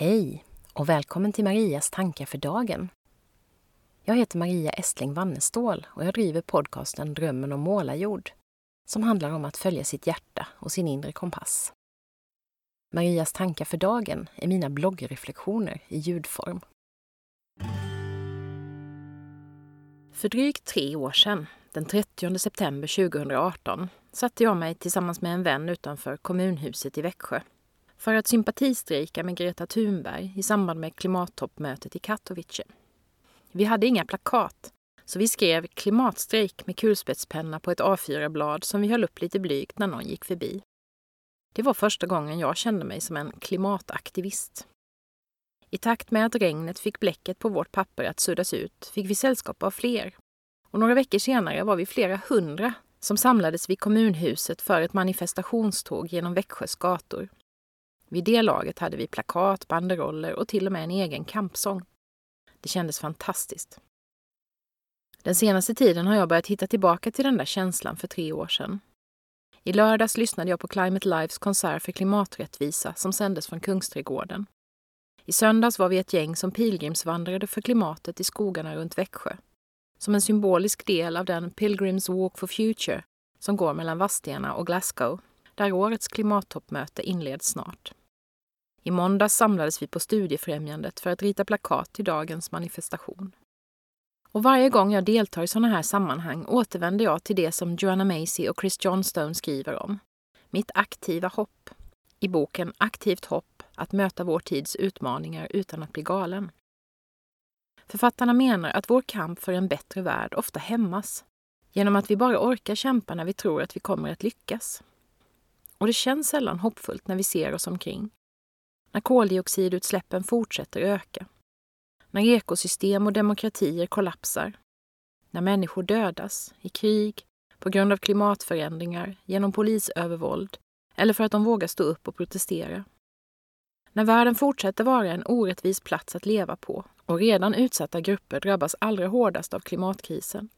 Hej och välkommen till Marias tankar för dagen. Jag heter Maria Estling Wannestål och jag driver podcasten Drömmen om målarjord som handlar om att följa sitt hjärta och sin inre kompass. Marias tankar för dagen är mina bloggreflektioner i ljudform. För drygt tre år sedan, den 30 september 2018, satte jag mig tillsammans med en vän utanför kommunhuset i Växjö för att sympatistrejka med Greta Thunberg i samband med klimattoppmötet i Katowice. Vi hade inga plakat, så vi skrev klimatstrejk med kulspetspenna på ett A4-blad som vi höll upp lite blygt när någon gick förbi. Det var första gången jag kände mig som en klimataktivist. I takt med att regnet fick bläcket på vårt papper att suddas ut fick vi sällskap av fler. Och några veckor senare var vi flera hundra som samlades vid kommunhuset för ett manifestationståg genom Växjös gator. Vid det laget hade vi plakat, banderoller och till och med en egen kampsång. Det kändes fantastiskt. Den senaste tiden har jag börjat hitta tillbaka till den där känslan för tre år sedan. I lördags lyssnade jag på Climate Lives konsert för klimaträttvisa som sändes från Kungsträdgården. I söndags var vi ett gäng som pilgrimsvandrade för klimatet i skogarna runt Växjö. Som en symbolisk del av den Pilgrims Walk for Future som går mellan Vadstena och Glasgow, där årets klimattoppmöte inleds snart. I måndags samlades vi på Studiefrämjandet för att rita plakat till dagens manifestation. Och varje gång jag deltar i sådana här sammanhang återvänder jag till det som Joanna Macy och Chris Johnstone skriver om. Mitt aktiva hopp. I boken Aktivt hopp, att möta vår tids utmaningar utan att bli galen. Författarna menar att vår kamp för en bättre värld ofta hämmas genom att vi bara orkar kämpa när vi tror att vi kommer att lyckas. Och det känns sällan hoppfullt när vi ser oss omkring när koldioxidutsläppen fortsätter öka, när ekosystem och demokratier kollapsar, när människor dödas i krig, på grund av klimatförändringar, genom polisövervåld eller för att de vågar stå upp och protestera. När världen fortsätter vara en orättvis plats att leva på och redan utsatta grupper drabbas allra hårdast av klimatkrisen.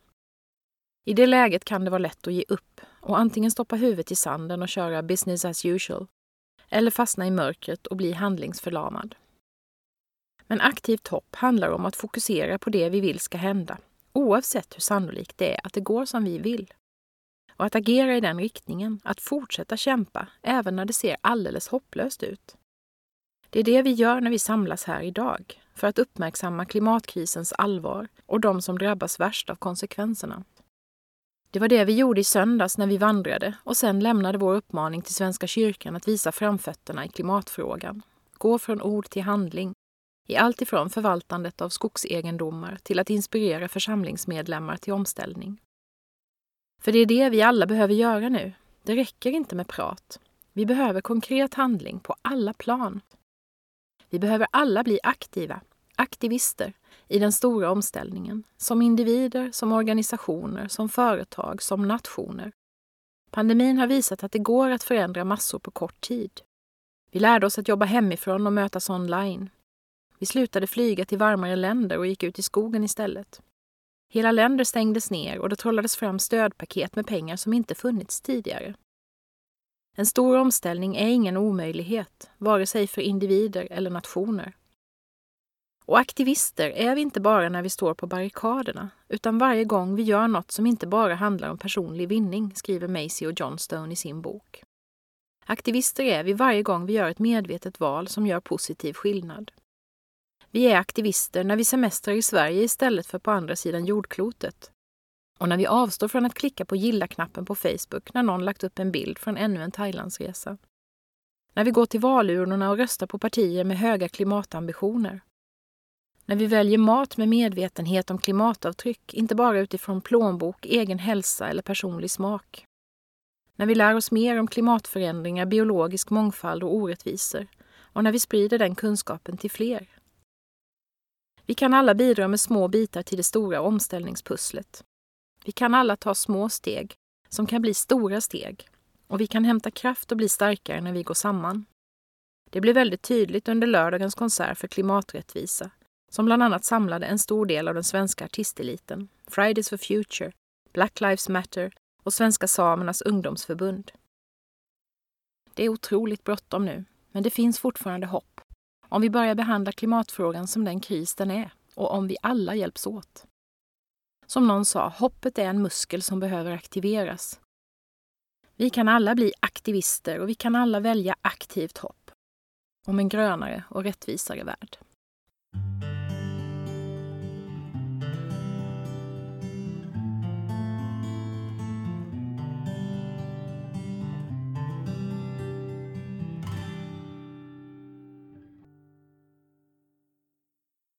I det läget kan det vara lätt att ge upp och antingen stoppa huvudet i sanden och köra business as usual eller fastna i mörkret och bli handlingsförlamad. Men aktivt hopp handlar om att fokusera på det vi vill ska hända, oavsett hur sannolikt det är att det går som vi vill. Och att agera i den riktningen, att fortsätta kämpa även när det ser alldeles hopplöst ut. Det är det vi gör när vi samlas här idag, för att uppmärksamma klimatkrisens allvar och de som drabbas värst av konsekvenserna. Det var det vi gjorde i söndags när vi vandrade och sen lämnade vår uppmaning till Svenska kyrkan att visa framfötterna i klimatfrågan. Gå från ord till handling. I allt ifrån förvaltandet av skogsegendomar till att inspirera församlingsmedlemmar till omställning. För det är det vi alla behöver göra nu. Det räcker inte med prat. Vi behöver konkret handling på alla plan. Vi behöver alla bli aktiva, aktivister, i den stora omställningen, som individer, som organisationer, som företag, som nationer. Pandemin har visat att det går att förändra massor på kort tid. Vi lärde oss att jobba hemifrån och mötas online. Vi slutade flyga till varmare länder och gick ut i skogen istället. Hela länder stängdes ner och det trollades fram stödpaket med pengar som inte funnits tidigare. En stor omställning är ingen omöjlighet, vare sig för individer eller nationer. Och aktivister är vi inte bara när vi står på barrikaderna, utan varje gång vi gör något som inte bara handlar om personlig vinning, skriver Macy och Johnstone i sin bok. Aktivister är vi varje gång vi gör ett medvetet val som gör positiv skillnad. Vi är aktivister när vi semestrar i Sverige istället för på andra sidan jordklotet. Och när vi avstår från att klicka på gilla-knappen på Facebook när någon lagt upp en bild från ännu en Thailandsresa. När vi går till valurnorna och röstar på partier med höga klimatambitioner när vi väljer mat med medvetenhet om klimatavtryck, inte bara utifrån plånbok, egen hälsa eller personlig smak. När vi lär oss mer om klimatförändringar, biologisk mångfald och orättvisor och när vi sprider den kunskapen till fler. Vi kan alla bidra med små bitar till det stora omställningspusslet. Vi kan alla ta små steg som kan bli stora steg och vi kan hämta kraft och bli starkare när vi går samman. Det blev väldigt tydligt under lördagens konsert för klimaträttvisa som bland annat samlade en stor del av den svenska artisteliten, Fridays for Future, Black Lives Matter och Svenska Samernas ungdomsförbund. Det är otroligt bråttom nu, men det finns fortfarande hopp. Om vi börjar behandla klimatfrågan som den kris den är och om vi alla hjälps åt. Som någon sa, hoppet är en muskel som behöver aktiveras. Vi kan alla bli aktivister och vi kan alla välja aktivt hopp om en grönare och rättvisare värld.